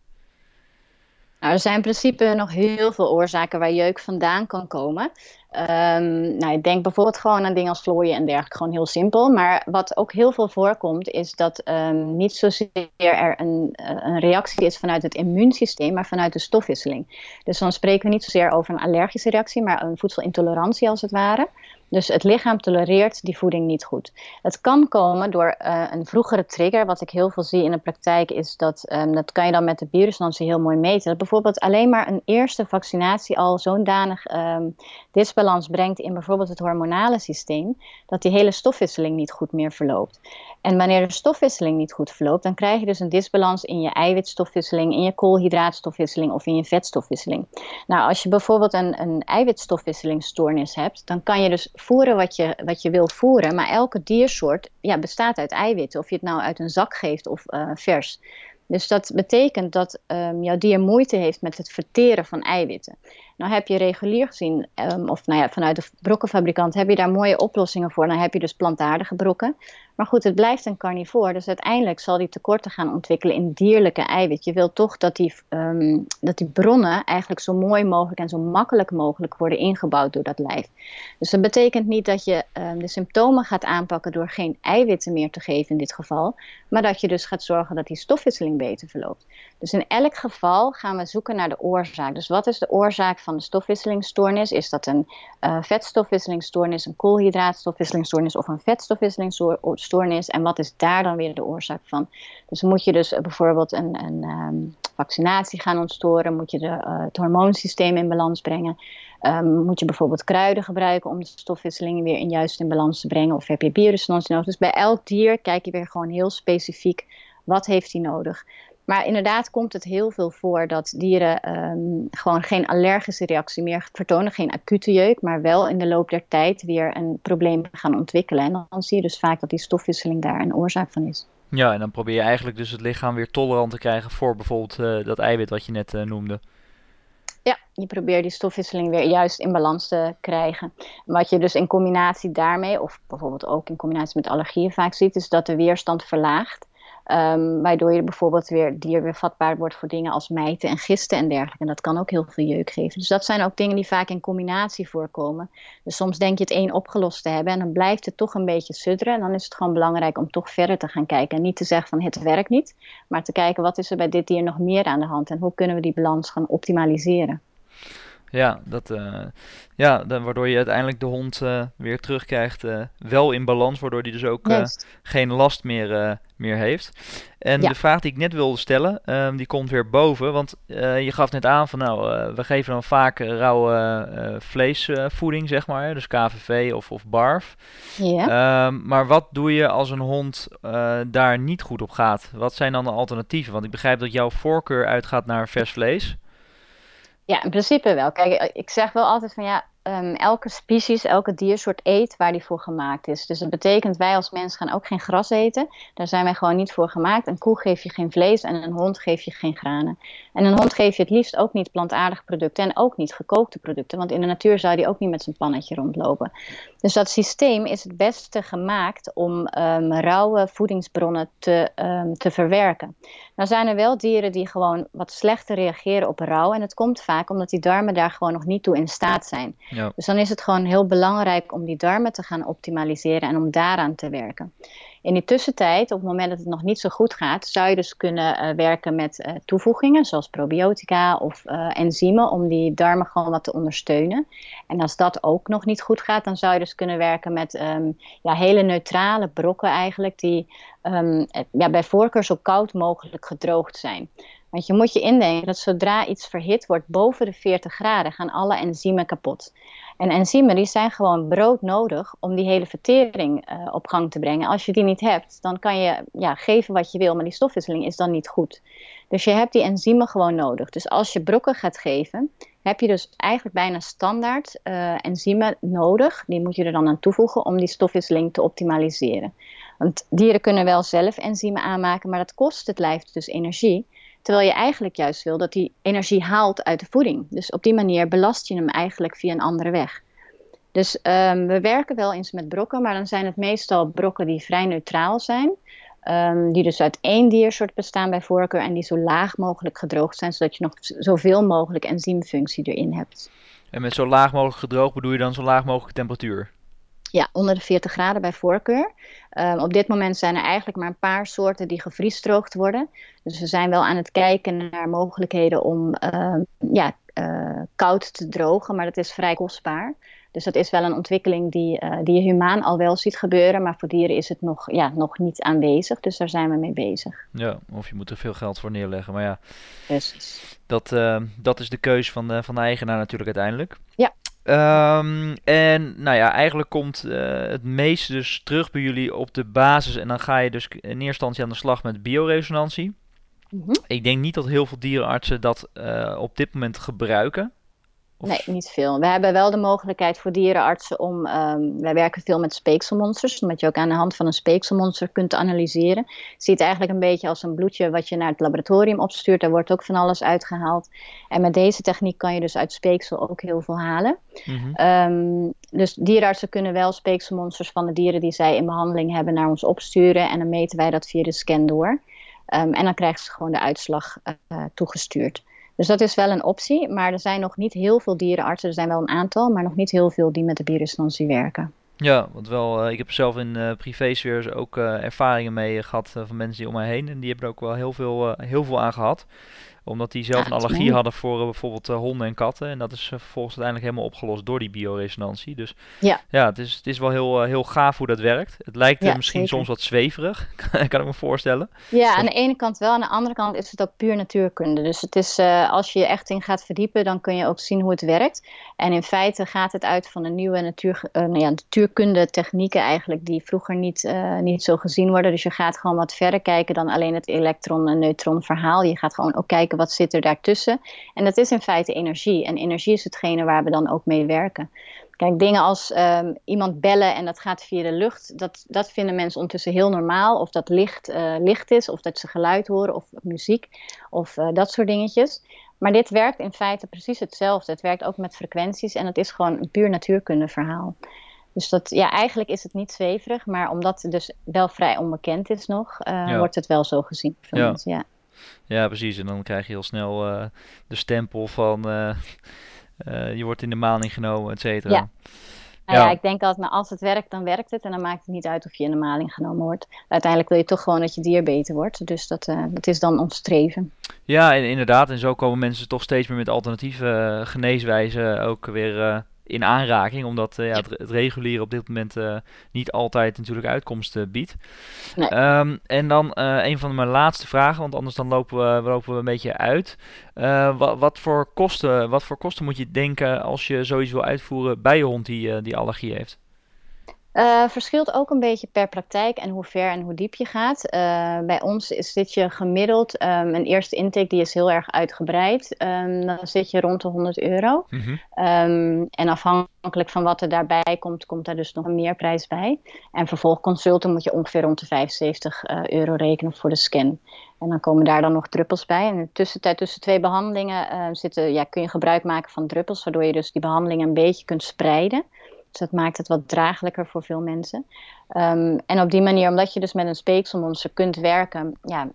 S2: Nou, er zijn in principe nog heel veel oorzaken waar jeuk vandaan kan komen. Um, nou, ik denk bijvoorbeeld gewoon aan dingen als vlooien en dergelijke, gewoon heel simpel. Maar wat ook heel veel voorkomt, is dat um, niet zozeer er een, een, reactie is vanuit het immuunsysteem, maar vanuit de stofwisseling. Dus dan spreken we niet zozeer over een allergische reactie, maar een voedselintolerantie als het ware. Dus het lichaam tolereert die voeding niet goed. Het kan komen door uh, een vroegere trigger. Wat ik heel veel zie in de praktijk is dat, um, dat kan je dan met de viruslansen heel mooi meten. Dat bijvoorbeeld alleen maar een eerste vaccinatie al zo'n danig um, disbalans brengt in bijvoorbeeld het hormonale systeem, dat die hele stofwisseling niet goed meer verloopt. En wanneer de stofwisseling niet goed verloopt, dan krijg je dus een disbalans in je eiwitstofwisseling, in je koolhydraatstofwisseling of in je vetstofwisseling. Nou, als je bijvoorbeeld een, een eiwitstofwisselingsstoornis hebt, dan kan je dus voeren wat je, wat je wilt voeren, maar elke diersoort ja, bestaat uit eiwitten, of je het nou uit een zak geeft of uh, vers. Dus dat betekent dat um, jouw dier moeite heeft met het verteren van eiwitten. Nou heb je regulier gezien, um, of nou ja, vanuit de brokkenfabrikant heb je daar mooie oplossingen voor. Dan heb je dus plantaardige brokken. Maar goed, het blijft een carnivoor, dus uiteindelijk zal die tekorten gaan ontwikkelen in dierlijke eiwit. Je wilt toch dat die, um, dat die bronnen eigenlijk zo mooi mogelijk en zo makkelijk mogelijk worden ingebouwd door dat lijf. Dus dat betekent niet dat je um, de symptomen gaat aanpakken door geen eiwitten meer te geven in dit geval, maar dat je dus gaat zorgen dat die stofwisseling beter verloopt. Dus in elk geval gaan we zoeken naar de oorzaak. Dus wat is de oorzaak van de stofwisselingsstoornis. Is dat een uh, vetstofwisselingsstoornis, een koolhydraatstofwisselingsstoornis of een vetstofwisselingsstoornis? En wat is daar dan weer de oorzaak van? Dus moet je dus bijvoorbeeld een, een um, vaccinatie gaan ontstoren, moet je de, uh, het hormoonsysteem in balans brengen. Um, moet je bijvoorbeeld kruiden gebruiken om de stofwisseling weer in, juist in balans te brengen? Of heb je bioresonantie nodig? Dus bij elk dier kijk je weer gewoon heel specifiek wat heeft hij nodig. Maar inderdaad komt het heel veel voor dat dieren um, gewoon geen allergische reactie meer vertonen, geen acute jeuk, maar wel in de loop der tijd weer een probleem gaan ontwikkelen. En dan zie je dus vaak dat die stofwisseling daar een oorzaak van is.
S1: Ja, en dan probeer je eigenlijk dus het lichaam weer tolerant te krijgen voor bijvoorbeeld uh, dat eiwit wat je net uh, noemde.
S2: Ja, je probeert die stofwisseling weer juist in balans te krijgen. Wat je dus in combinatie daarmee, of bijvoorbeeld ook in combinatie met allergieën vaak ziet, is dat de weerstand verlaagt. Um, waardoor je bijvoorbeeld weer dier weer vatbaar wordt voor dingen als mijten en gisten en dergelijke. En dat kan ook heel veel jeuk geven. Dus dat zijn ook dingen die vaak in combinatie voorkomen. Dus soms denk je het één opgelost te hebben en dan blijft het toch een beetje sudderen. En dan is het gewoon belangrijk om toch verder te gaan kijken. En niet te zeggen van het werkt niet, maar te kijken wat is er bij dit dier nog meer aan de hand en hoe kunnen we die balans gaan optimaliseren.
S1: Ja, dat, uh, ja dan, waardoor je uiteindelijk de hond uh, weer terugkrijgt, uh, wel in balans, waardoor die dus ook geen last meer, meer heeft. En ja. de vraag die ik net wilde stellen, um, die komt weer boven, want je gaf net aan van nou, we geven dan vaak rauwe vleesvoeding, zeg maar, dus KVV of, of BARF. Ja. Um, maar wat doe je als een hond daar niet goed op gaat? Wat zijn dan de alternatieven? Want ik begrijp dat jouw voorkeur uitgaat naar vers vlees.
S2: Ja, in principe wel. Kijk, ik zeg wel altijd van ja, um, elke species, elke diersoort eet waar die voor gemaakt is. Dus dat betekent wij als mens gaan ook geen gras eten. Daar zijn wij gewoon niet voor gemaakt. Een koe geef je geen vlees en een hond geef je geen granen. En een hond geef je het liefst ook niet plantaardige producten en ook niet gekookte producten. Want in de natuur zou die ook niet met zijn pannetje rondlopen. Dus dat systeem is het beste gemaakt om um, rauwe voedingsbronnen te, um, te verwerken. Nou zijn er wel dieren die gewoon wat slechter reageren op rauw. En het komt vaak omdat die darmen daar gewoon nog niet toe in staat zijn. Dus dan is het gewoon heel belangrijk om die darmen te gaan optimaliseren en om daaraan te werken. In die tussentijd, op het moment dat het nog niet zo goed gaat, zou je dus kunnen uh, werken met uh, toevoegingen, zoals probiotica of uh, enzymen, om die darmen gewoon wat te ondersteunen. En als dat ook nog niet goed gaat, dan zou je dus kunnen werken met um, ja, hele neutrale brokken eigenlijk, die um, ja, bij voorkeur zo koud mogelijk gedroogd zijn. Want je moet je indenken dat zodra iets verhit wordt boven de 40 graden, gaan alle enzymen kapot. En enzymen die zijn gewoon broodnodig om die hele vertering uh, op gang te brengen. Als je die niet hebt, dan kan je ja, geven wat je wil, maar die stofwisseling is dan niet goed. Dus je hebt die enzymen gewoon nodig. Dus als je brokken gaat geven, heb je dus eigenlijk bijna standaard uh, enzymen nodig. Die moet je er dan aan toevoegen om die stofwisseling te optimaliseren. Want dieren kunnen wel zelf enzymen aanmaken, maar dat kost het lijf dus energie. Terwijl je eigenlijk juist wil dat die energie haalt uit de voeding. Dus op die manier belast je hem eigenlijk via een andere weg. Dus um, we werken wel eens met brokken, maar dan zijn het meestal brokken die vrij neutraal zijn. Um, die dus uit één diersoort bestaan bij voorkeur en die zo laag mogelijk gedroogd zijn, zodat je nog zoveel mogelijk enzymfunctie erin hebt.
S1: En met zo laag mogelijk gedroogd bedoel je dan zo laag mogelijke temperatuur?
S2: Ja, onder de 40 graden bij voorkeur. Um, op dit moment zijn er eigenlijk maar een paar soorten die gevriesdroogd worden. Dus we zijn wel aan het kijken naar mogelijkheden om uh, ja, uh, koud te drogen, maar dat is vrij kostbaar. Dus dat is wel een ontwikkeling die, uh, die je humaan al wel ziet gebeuren, maar voor dieren is het nog, ja, nog niet aanwezig. Dus daar zijn we mee bezig.
S1: Ja, of je moet er veel geld voor neerleggen. Maar ja, Precies. Dat, uh, dat is de keuze van de, van de eigenaar natuurlijk uiteindelijk.
S2: Ja.
S1: Um, en nou ja, eigenlijk komt uh, het meeste dus terug bij jullie op de basis. En dan ga je dus in eerste instantie aan de slag met bioresonantie. Mm -hmm. Ik denk niet dat heel veel dierenartsen dat uh, op dit moment gebruiken.
S2: Of... Nee, niet veel. We hebben wel de mogelijkheid voor dierenartsen om. Um, wij werken veel met speekselmonsters, omdat je ook aan de hand van een speekselmonster kunt analyseren. Ziet eigenlijk een beetje als een bloedje wat je naar het laboratorium opstuurt. Daar wordt ook van alles uitgehaald. En met deze techniek kan je dus uit speeksel ook heel veel halen. Mm -hmm. um, dus dierenartsen kunnen wel speekselmonsters van de dieren die zij in behandeling hebben naar ons opsturen. En dan meten wij dat via de scan door. Um, en dan krijgen ze gewoon de uitslag uh, toegestuurd. Dus dat is wel een optie, maar er zijn nog niet heel veel dierenartsen. Er zijn wel een aantal, maar nog niet heel veel die met de bioresonantie werken.
S1: Ja, want wel, uh, ik heb zelf in uh, privésfeer ook uh, ervaringen mee gehad van mensen die om mij heen. En die hebben er ook wel heel veel, heel veel aan gehad. Omdat die zelf een allergie hadden voor eh, bijvoorbeeld eh, honden en katten. En dat is eh, vervolgens uiteindelijk helemaal opgelost door die bioresonantie. Dus
S2: Ja.
S1: ja het, is, het is wel heel, heel gaaf hoe dat werkt. Het lijkt
S2: Ja,
S1: misschien
S2: zeker.
S1: soms wat zweverig, *laughs* kan ik me voorstellen.
S2: Ja, aan de ene kant wel. Aan de andere kant is het ook puur natuurkunde. Dus het is, als je je echt in gaat verdiepen, dan kun je ook zien hoe het werkt. En in feite gaat het uit van de nieuwe natuur, nou ja, natuurkunde technieken eigenlijk, die vroeger niet, niet zo gezien worden. Dus je gaat gewoon wat verder kijken dan alleen het elektron- en neutron verhaal. Je gaat gewoon ook kijken wat zit er daartussen. En dat is in feite energie. En energie is hetgene waar we dan ook mee werken. Kijk, dingen als ehm, iemand bellen en dat gaat via de lucht, dat, dat vinden mensen ondertussen heel normaal. Of dat licht, eh, licht is, of dat ze geluid horen, of muziek, of eh, dat soort dingetjes. Maar dit werkt in feite precies hetzelfde. Het werkt ook met frequenties en het is gewoon een puur natuurkunde verhaal. Dus dat, ja, eigenlijk is het niet zweverig, maar omdat het dus wel vrij onbekend is nog, eh,
S1: Ja.
S2: wordt het wel zo gezien. mensen, ja.
S1: Ja, precies. En dan krijg je heel snel eh, de stempel van eh, eh, je wordt in de maling genomen, et cetera.
S2: Ja. Nou
S1: Ja.
S2: ja, ik denk altijd, maar als het werkt, dan werkt het. En dan maakt het niet uit of je in de maling genomen wordt. Uiteindelijk wil je toch gewoon dat je dier beter wordt. Dus dat, dat is dan ons streven.
S1: Ja, en inderdaad. En zo komen mensen toch steeds meer met alternatieve geneeswijzen ook weer in aanraking. Omdat eh, ja, het, het reguliere op dit moment eh, niet altijd natuurlijk uitkomsten biedt.
S2: Nee.
S1: Ehm, en dan eh, een van mijn laatste vragen, want anders dan lopen we, lopen we een beetje uit. Wat, wat, voor kosten, wat voor kosten moet je denken als je zoiets wil uitvoeren bij je hond die, die allergie heeft?
S2: Eh, verschilt ook een beetje per praktijk en hoe ver en hoe diep je gaat. Eh, bij ons is, zit je gemiddeld, ehm, een eerste intake die is heel erg uitgebreid. Ehm, dan zit je rond de 100 euro.
S1: Mhm.
S2: Ehm, en afhankelijk van wat er daarbij komt, komt daar dus nog een meerprijs bij. En vervolgconsulten moet je ongeveer rond de 75 eh, euro rekenen voor de scan. En dan komen daar dan nog druppels bij. En in de tussentijd tussen twee behandelingen eh, zitten, ja, kun je gebruik maken van druppels, waardoor je dus die behandelingen een beetje kunt spreiden. Dus dat maakt het wat draaglijker voor veel mensen. Ehm, en op die manier, omdat je dus met een speekselmonster kunt werken, ja,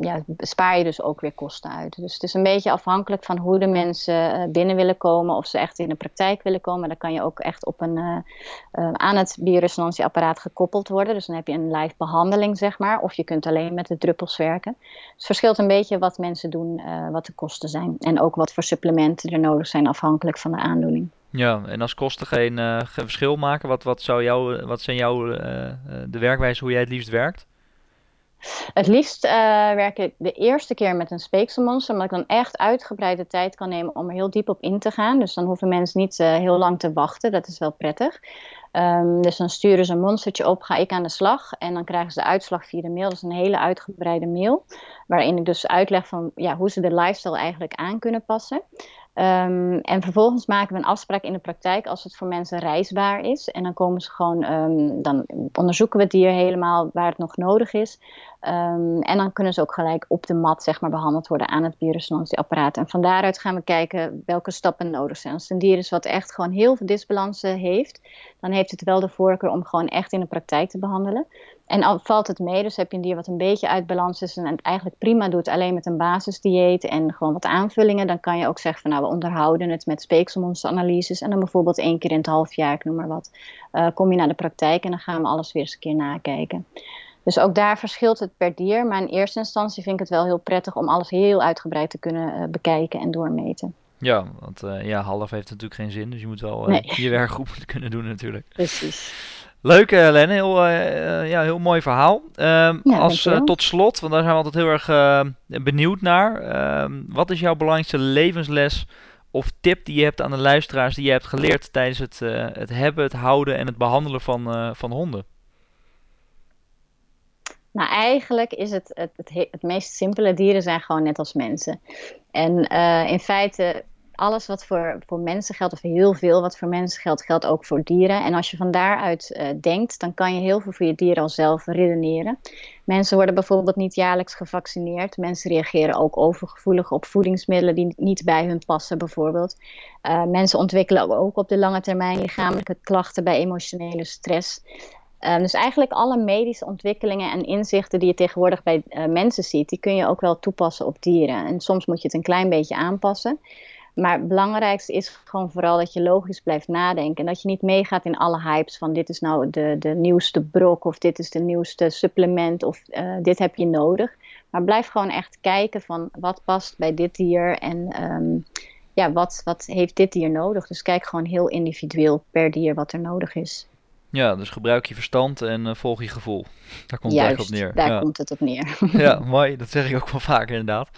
S2: ja, spaar je dus ook weer kosten uit. Dus het is een beetje afhankelijk van hoe de mensen eh, binnen willen komen, of ze echt in de praktijk willen komen. Dan kan je ook echt op een, eh, eh, aan het bioresonantieapparaat gekoppeld worden. Dus dan heb je een live behandeling, zeg maar. Of je kunt alleen met de druppels werken. Dus het verschilt een beetje wat mensen doen, wat de kosten zijn. En ook wat voor supplementen er nodig zijn, afhankelijk van de aandoening.
S1: Ja, en als kosten geen, eh, geen verschil maken, wat, wat, zou jou, wat zijn jouw eh, eh, de werkwijze hoe jij het liefst werkt?
S2: Het liefst eh, werk ik de eerste keer met een speekselmonster, omdat ik dan echt uitgebreid de tijd kan nemen om er heel diep op in te gaan. Dus dan hoeven mensen niet heel lang te wachten, dat is wel prettig. Ehm, dus dan sturen ze een monstertje op, ga ik aan de slag en dan krijgen ze de uitslag via de mail. Dat is een hele uitgebreide mail, waarin ik dus uitleg van ja, hoe ze de lifestyle eigenlijk aan kunnen passen. Ehm, en vervolgens maken we een afspraak in de praktijk als het voor mensen reisbaar is. En dan komen ze gewoon, ehm, dan onderzoeken we het dier helemaal waar het nog nodig is. Ehm, en dan kunnen ze ook gelijk op de mat zeg maar, behandeld worden aan het bioresonantieapparaat. En van daaruit gaan we kijken welke stappen nodig zijn. Als het een dier is wat echt gewoon heel veel disbalansen heeft, dan heeft het wel de voorkeur om gewoon echt in de praktijk te behandelen. En al valt het mee, dus heb je een dier wat een beetje uit balans is en het eigenlijk prima doet, alleen met een basisdieet en gewoon wat aanvullingen, dan kan je ook zeggen van nou, we onderhouden het met speekselmonsteranalyses en dan bijvoorbeeld één keer in het half jaar, ik noem maar wat, eh, kom je naar de praktijk en dan gaan we alles weer eens een keer nakijken. Dus ook daar verschilt het per dier, maar in eerste instantie vind ik het wel heel prettig om alles heel uitgebreid te kunnen eh, bekijken en doormeten.
S1: Ja, want eh, ja, half heeft natuurlijk geen zin, dus je moet wel
S2: Nee.
S1: je werk goed *laughs* kunnen doen natuurlijk.
S2: Precies.
S1: Leuk, eh Len. Heel, eh, eh, ja, heel mooi verhaal. Ehm,
S2: Ja,
S1: als tot slot, want daar zijn we altijd heel erg benieuwd naar. Ehm, wat is jouw belangrijkste levensles of tip die je hebt aan de luisteraars die je hebt geleerd tijdens het, het hebben, het houden en het behandelen van, van honden?
S2: Nou, eigenlijk is het het, het he- het meest simpele. Dieren zijn gewoon net als mensen. En in feite, alles wat voor, voor mensen geldt, of heel veel wat voor mensen geldt, geldt ook voor dieren. En als je van daaruit eh, denkt, dan kan je heel veel voor je dier al zelf redeneren. Mensen worden bijvoorbeeld niet jaarlijks gevaccineerd. Mensen reageren ook overgevoelig op voedingsmiddelen die niet bij hun passen, bijvoorbeeld. Eh, mensen ontwikkelen ook op de lange termijn lichamelijke klachten bij emotionele stress. Um, dus eigenlijk alle medische ontwikkelingen en inzichten die je tegenwoordig bij mensen ziet, die kun je ook wel toepassen op dieren. En soms moet je het een klein beetje aanpassen. Maar het belangrijkste is gewoon vooral dat je logisch blijft nadenken. En dat je niet meegaat in alle hypes van dit is nou de, de nieuwste brok of dit is de nieuwste supplement of uh, dit heb je nodig. Maar blijf gewoon echt kijken van wat past bij dit dier en um, ja, wat, wat heeft dit dier nodig. Dus kijk gewoon heel individueel per dier wat er nodig is.
S1: Ja, dus gebruik je verstand en uh, volg je gevoel. Daar komt
S2: Juist,
S1: het op neer.
S2: daar
S1: ja.
S2: komt het op neer. *laughs*
S1: ja, *laughs* mooi. Dat zeg ik ook wel vaker inderdaad.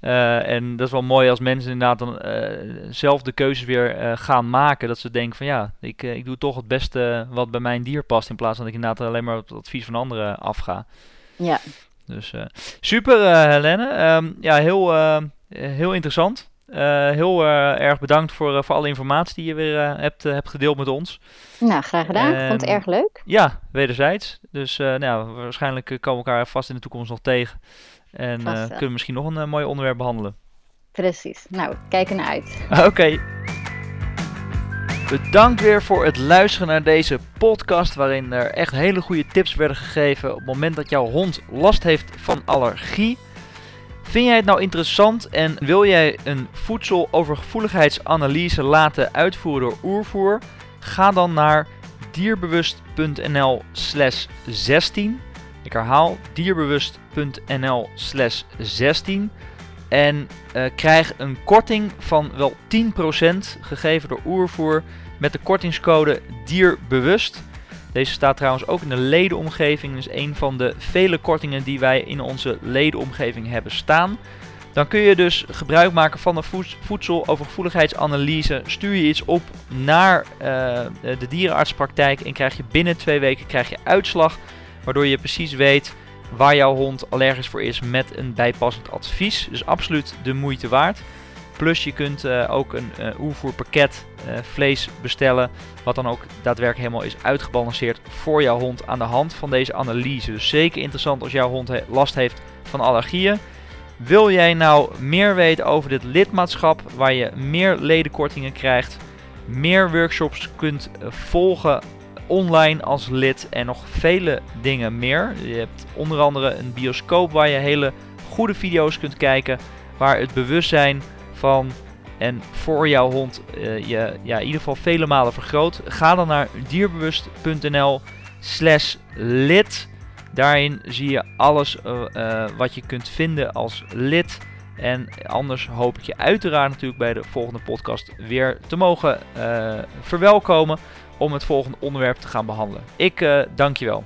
S1: Uh, en dat is wel mooi als mensen inderdaad dan uh, zelf de keuzes weer gaan maken. Dat ze denken van ja, ik, ik doe toch het beste wat bij mijn dier past. In plaats van dat ik inderdaad alleen maar op het advies van anderen afga.
S2: Ja.
S1: Dus super Helene. Um, ja, heel, heel interessant. Uh, heel uh, erg bedankt voor, uh, voor alle informatie die je weer hebt, hebt gedeeld met ons.
S2: Nou, graag gedaan. Ik vond het erg leuk.
S1: Ja, wederzijds. Dus nou, waarschijnlijk komen we elkaar vast in de toekomst nog tegen. En kunnen we misschien nog een mooi onderwerp behandelen.
S2: Precies. Nou, kijk er naar uit. *laughs*
S1: Oké. Okay. Bedankt weer voor het luisteren naar deze podcast, waarin er echt hele goede tips werden gegeven op het moment dat jouw hond last heeft van allergie. Vind jij het nou interessant en wil jij een voedselovergevoeligheidsanalyse laten uitvoeren door Oervoer? Ga dan naar dierbewust.nl slash 16. Ik herhaal dierbewust.nl slash 16. En uh, krijg een korting van wel 10% gegeven door Oervoer met de kortingscode dierbewust. Deze staat trouwens ook in de ledenomgeving. Dus een van de vele kortingen die wij in onze ledenomgeving hebben staan. Dan kun je dus gebruik maken van een voedselovergevoeligheidsanalyse. Stuur je iets op naar uh, de dierenartspraktijk en krijg je binnen twee weken krijg je uitslag. Waardoor je precies weet waar jouw hond allergisch voor is met een bijpassend advies. Dus absoluut de moeite waard. Plus je kunt uh, ook een uh, oervoerpakket uh, vlees bestellen. Wat dan ook daadwerkelijk helemaal is uitgebalanceerd voor jouw hond aan de hand van deze analyse. Dus zeker interessant als jouw hond last heeft van allergieën. Wil jij nou meer weten over dit lidmaatschap waar je meer ledenkortingen krijgt, meer workshops kunt volgen online als lid en nog vele dingen meer. Je hebt onder andere een bioscoop waar je hele goede video's kunt kijken, waar het bewustzijn van en voor jouw hond uh, je ja, in ieder geval vele malen vergroot. Ga dan naar dierbewust.nl slash lid. Daarin zie je alles uh, uh, wat je kunt vinden als lid. En anders hoop ik je uiteraard natuurlijk bij de volgende podcast weer te mogen verwelkomen om het volgende onderwerp te gaan behandelen. Ik dank je wel.